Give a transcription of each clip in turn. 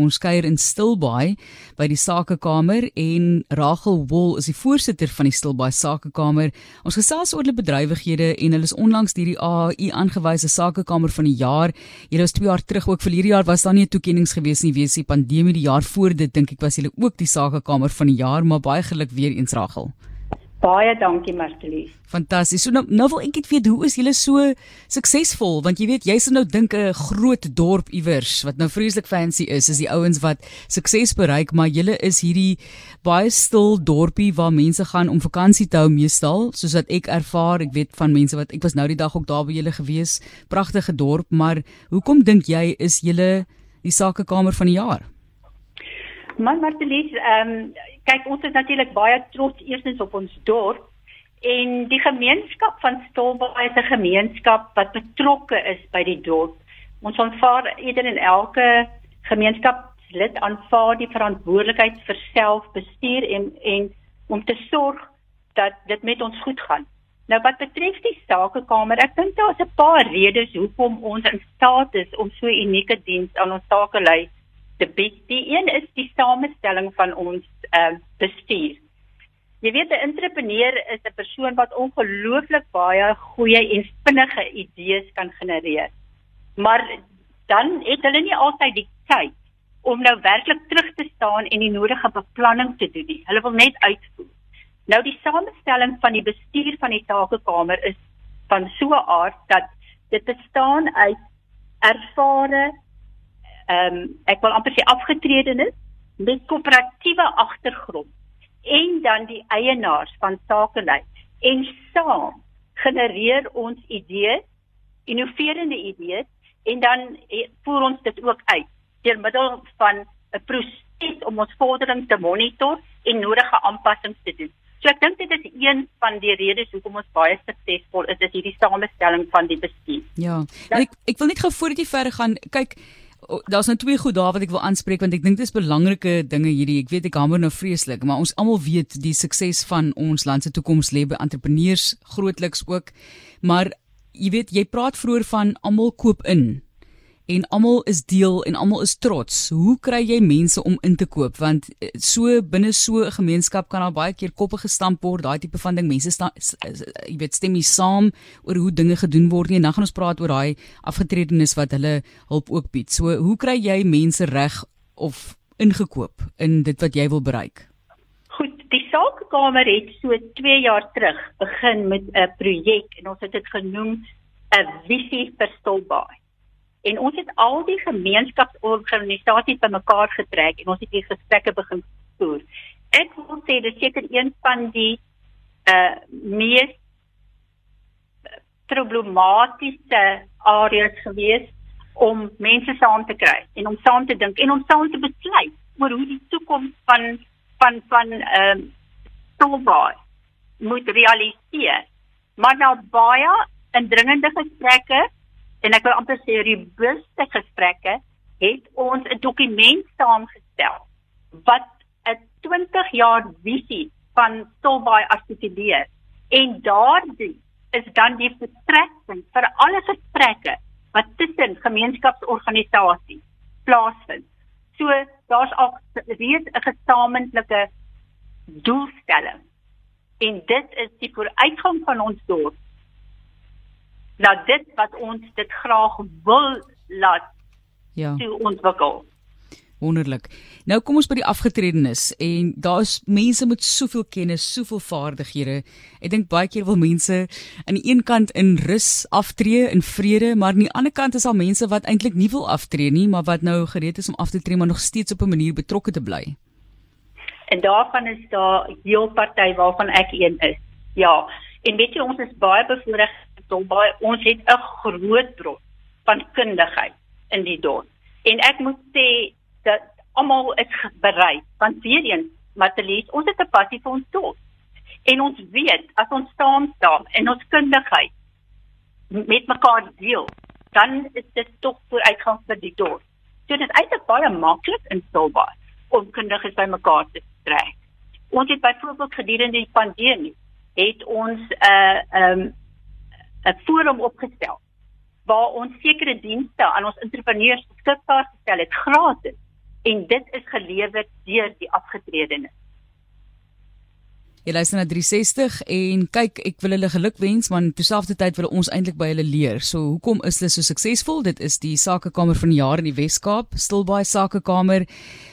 Ons kuier in Stilbaai by die Sakekamer en Rachel Wol is die voorsitter van die Stilbaai Sakekamer. Ons gesels oor hulle bedrywighede en hulle is onlangs deur die AAU aangewyse Sakekamer van die jaar. Julle was 2 jaar terug ook vir hierdie jaar was daar nie 'n toekenning gewees nie wees die pandemie die jaar voor dit dink ek was julle ook die Sakekamer van die jaar, maar baie geluk weer eens Rachel. Baie dankie Martelie. Fantasties. So nou, nou wil ek net weet hoe is julle so suksesvol want jy weet jy's nou dink 'n groot dorp iewers wat nou vreeslik fancy is is die ouens wat sukses bereik maar julle is hierdie baie stil dorpie waar mense gaan om vakansie te hou meestal soos wat ek ervaar ek weet van mense wat ek was nou die dag ook daar by julle gewees pragtige dorp maar hoekom dink jy is julle die sakekamer van die jaar? Man Martelie, ehm um, kyk ons is natuurlik baie trots eerstens op ons dorp en die gemeenskap van Stolbaai is 'n gemeenskap wat betrokke is by die dorp. Ons aanvaar ieder en elke gemeenskapslid aanvaar die verantwoordelikheid vir selfbestuur en en om te sorg dat dit met ons goed gaan. Nou wat betref die sakekamer, ek dink daar is 'n paar redes hoekom ons in staat is om so 'n unieke diens aan ons sakelei te bied. Die een is die samestelling van ons ehm uh, bestuur. Jy weet 'n entrepreneur is 'n persoon wat ongelooflik baie goeie en vinnige idees kan genereer. Maar dan het hulle nie altyd die tyd om nou werklik terug te staan en die nodige beplanning te doen nie. Hulle wil net uitvoer. Nou die samestelling van die bestuur van die takekamer is van so 'n aard dat dit bestaan uit ervare ehm um, ek wil amper sê afgetredenes met koöperatiewe agtergrond en dan die eienaars van sakelei en saam genereer ons idees, innoverende idees en dan voer ons dit ook uit deur middel van 'n proses om ons vordering te monitor en nodige aanpassings te doen. So ek dink dit is een van die redes hoekom ons baie suksesvol is, is hierdie samestelling van die bestuur. Ja. Ek ek wil net gou voordat jy verder gaan, kyk daar's nou twee goed daar wat ek wil aanspreek want ek dink dit is belangrike dinge hierdie. Ek weet ek hamer nou vreeslik, maar ons almal weet die sukses van ons land se toekoms lê by entrepreneurs grootliks ook. Maar jy weet jy praat vroeër van almal koop in en almal is deel en almal is trots. Hoe kry jy mense om in te koop? Want eh, so binne so 'n gemeenskap kan daar baie keer koppe gestamp word, daai tipe van ding. Mense staan jy weet stem nie saam oor hoe dinge gedoen word nie. En dan gaan ons praat oor daai afgetredenes wat hulle hulp ook bied. So hoe kry jy mense reg of ingekoop in dit wat jy wil bereik? Goed, die sakekamer het so 2 jaar terug begin met 'n projek en ons het dit genoem 'n visie vir Stolbaai en ons het al die gemeenskapsorganisasies bymekaar getrek en ons het hier gesprekke begin voer. Ek wil sê dis seker een van die uh mees problematiese areas gewees om mense saam te kry en om saam te dink en om saam te besluit oor hoe die toekoms van van van ehm uh, Stolbaai moet realiseer. Maar nou baie indringende gesprekke en ek wil amper sê robuuste gesprekke het ons 'n dokument saamgestel wat 'n 20 jaar visie van Stolbaai artikuleer en daardie is dan die vertrekpunt vir alle gesprekke wat tussen gemeenskapsorganisasies plaasvind. So daar's al reeds 'n gesamentlike doelstelling en dit is die vooruitgang van ons dorp na dit wat ons dit graag wil laat ja toe ontwikkel. Wonderlik. Nou kom ons by die afgetredenes en daar's mense met soveel kennis, soveel vaardighede. Ek dink baie keer wil mense aan die een kant in rus aftree in vrede, maar aan die ander kant is daar mense wat eintlik nie wil aftree nie, maar wat nou gereed is om af te tree maar nog steeds op 'n manier betrokke te bly. En daarvan is daar heel party waarvan ek een is. Ja, en weet jy ons is baie bevoorreg Dolbaai, ons het 'n groot bron van kundigheid in die dorp. En ek moet sê dat almal is bereid, want weer eens, Matelies, ons het 'n passie vir ons dorp. En ons weet as ons saam staan en ons kundigheid met mekaar deel, dan is dit tog vooruitgang vir die dorp. So dit is eintlik baie maklik in Dolbaai om kundiges bymekaar te trek. Ons het byvoorbeeld gedurende die pandemie het ons 'n uh, ehm um, 'n forum opgestel waar ons sekere dienste aan ons entrepreneurs beskikbaar gestel het gratis en dit is gelewer deur die afgetredenes. Jy luister na 360 en kyk, ek wil hulle geluk wens, maar terselfdertyd wil ons eintlik by hulle leer. So hoekom is hulle so suksesvol? Dit is die Sakekamer van die jaar in die Wes-Kaap, Stilbaai Sakekamer.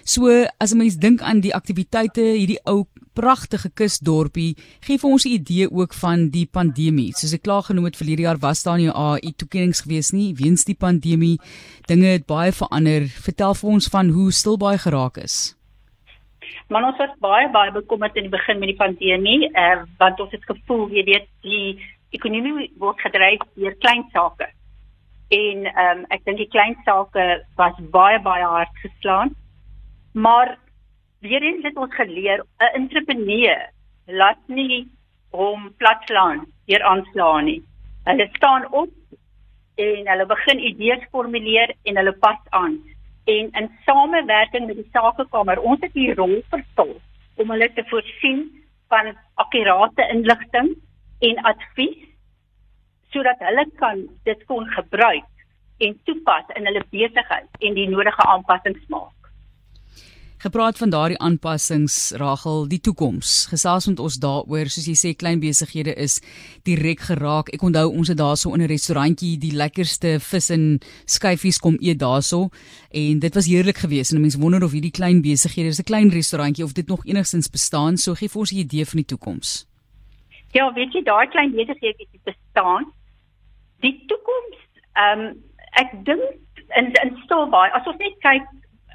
So as 'n mens dink aan die aktiwiteite, hierdie ou pragtige kusdorpie, gee vir ons 'n idee ook van die pandemie. Soos ek klaar genoem het vir hierdie jaar was daar nie 'n AI toekennings gewees nie weens die pandemie. Dinge het baie verander. Vertel vir ons van hoe Stilbaai geraak is. Maar ons was baie baie bekommerd in die begin met die pandemie, eh want ons het gevoel, jy weet, die ekonomie word gedryf deur klein sake. En ehm um, ek dink die klein sake was baie baie hard geslaan. Maar weer eens het ons geleer 'n entrepreneur laat nie hom platslaan deur aanslaan nie. Hulle staan op en hulle begin idees formuleer en hulle pas aan en in samewerking met die sakekamer ons het die rol vervul om hulle te voorsien van akkurate inligting en advies sodat hulle kan dit kon gebruik en toepas in hulle besigheid en die nodige aanpassings maak gepraat van daardie aanpassings Rachel die toekoms. Gesels met ons daaroor. Soos jy sê klein besighede is direk geraak. Ek onthou ons het daarso in 'n restaurantjie die lekkerste vis en skyfies kom eet daarso. En dit was heerlik geweest. En mense wonder of hierdie klein besighede is 'n klein restaurantjie of dit nog enigstens bestaan. So gee vir ons 'n idee van die toekoms. Ja weet jy daai klein besighede het bestaan. Die toekoms ehm um, ek dink in in Stilbaai as ons net kyk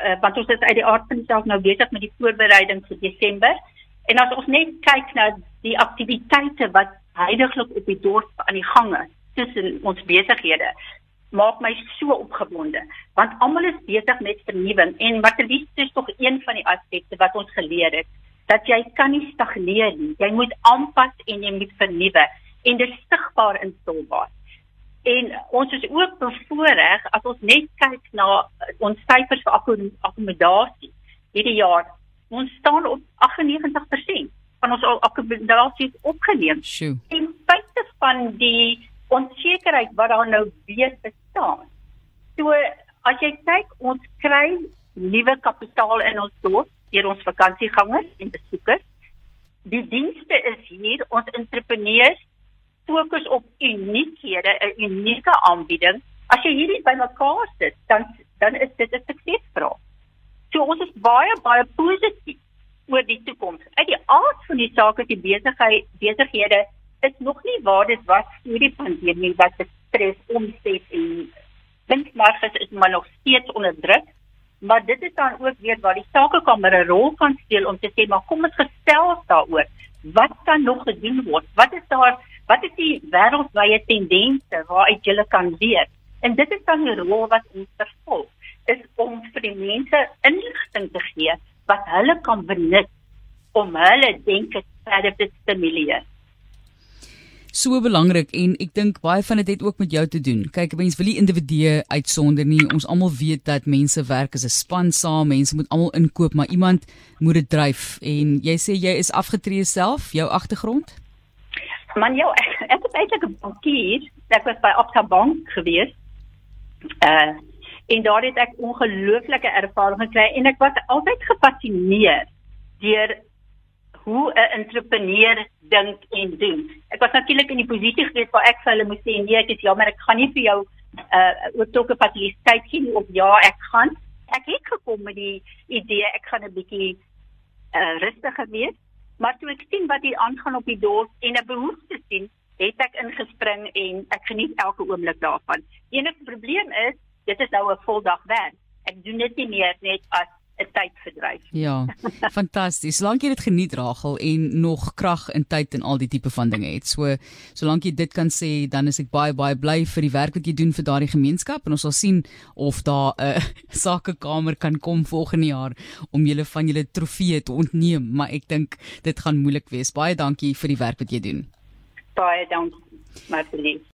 uh, want ons is uit die aard van die saak nou besig met die voorbereiding vir Desember. En as ons net kyk na die aktiwiteite wat heidaglik op die dorp aan die gang is tussen ons besighede, maak my so opgewonde want almal is besig met vernuwing en er liefst is tog een van die aspekte wat ons geleer het dat jy kan nie stagneer nie. Jy moet aanpas en jy moet vernuwe en dit sigbaar instelbaar. En ons is ook bevoorreg as ons net kyk na ons syfers vir akkommodasie hierdie jaar. Ons staan op 98% van ons akkommodasie opgeneem. Sjoe. En feite van die onsekerheid wat daar nou weer bestaan. So as jy kyk, ons kry nuwe kapitaal in ons dorp deur ons vakansiegangers en besoekers. Die dienste is hier, ons entrepreneurs fokus op uniekhede, 'n unieke aanbieding. As jy hierdie bymekaar sit, dan dan is dit 'n suksesverhaal. So ons is baie baie positief oor die toekoms. Uit die aard van die saak is die besigheid besighede is nog nie waar dit was voor die pandemie wat die stres omset en winsmarges is maar nog steeds onder druk. Maar dit is dan ook weer waar die sakekamer 'n rol kan speel om te sê maar kom ons gesels daaroor. Wat kan nog gedoen word? Wat is daar wat is die wêreldwye tendense waaruit jy kan leer? En dit is dan die rol wat ons vervul, is om vir die mense inligting te gee wat hulle kan benut om hulle denke verder te stimuleer. So belangrik en ek dink baie van dit het, ook met jou te doen. Kyk, mense wil nie individue uitsonder nie. Ons almal weet dat mense werk as 'n span saam, mense moet almal inkoop, maar iemand moet dit dryf. En jy sê jy is afgetree self, jou agtergrond? Man, jou, ek, ek is eintlik 'n bankier. Ek was by Opta Bank gewees. Uh en daar het ek ongelooflike ervaring gekry en ek was altyd gepassineerd deur hoe 'n entrepreneur dink en doen. Ek was natuurlik in die posisie gewees waar ek vir hulle moes sê nee, ek is jammer, ek gaan nie vir jou uh oortrokke fasiliteit gee of ja, ek gaan. Ek het gekom met die idee ek gaan 'n bietjie uh rustiger wees Maar toe ek sien wat hier aangaan op die dorp en 'n behoefte sien, het ek ingespring en ek geniet elke oomblik daarvan. Enige probleem is, dit is nou 'n voldag werk. Ek doen dit nie meer net as 'n tydverdryf. Ja. Fantasties. Solank jy dit geniet Rachel en nog krag en tyd en al die tipe van dinge het. So solank jy dit kan sê, dan is ek baie baie bly vir die werk wat jy doen vir daardie gemeenskap en ons sal sien of daar 'n uh, sakekamer kan kom volgende jaar om julle van julle trofee te ontneem, maar ek dink dit gaan moeilik wees. Baie dankie vir die werk wat jy doen. Baie dankie. Marceline.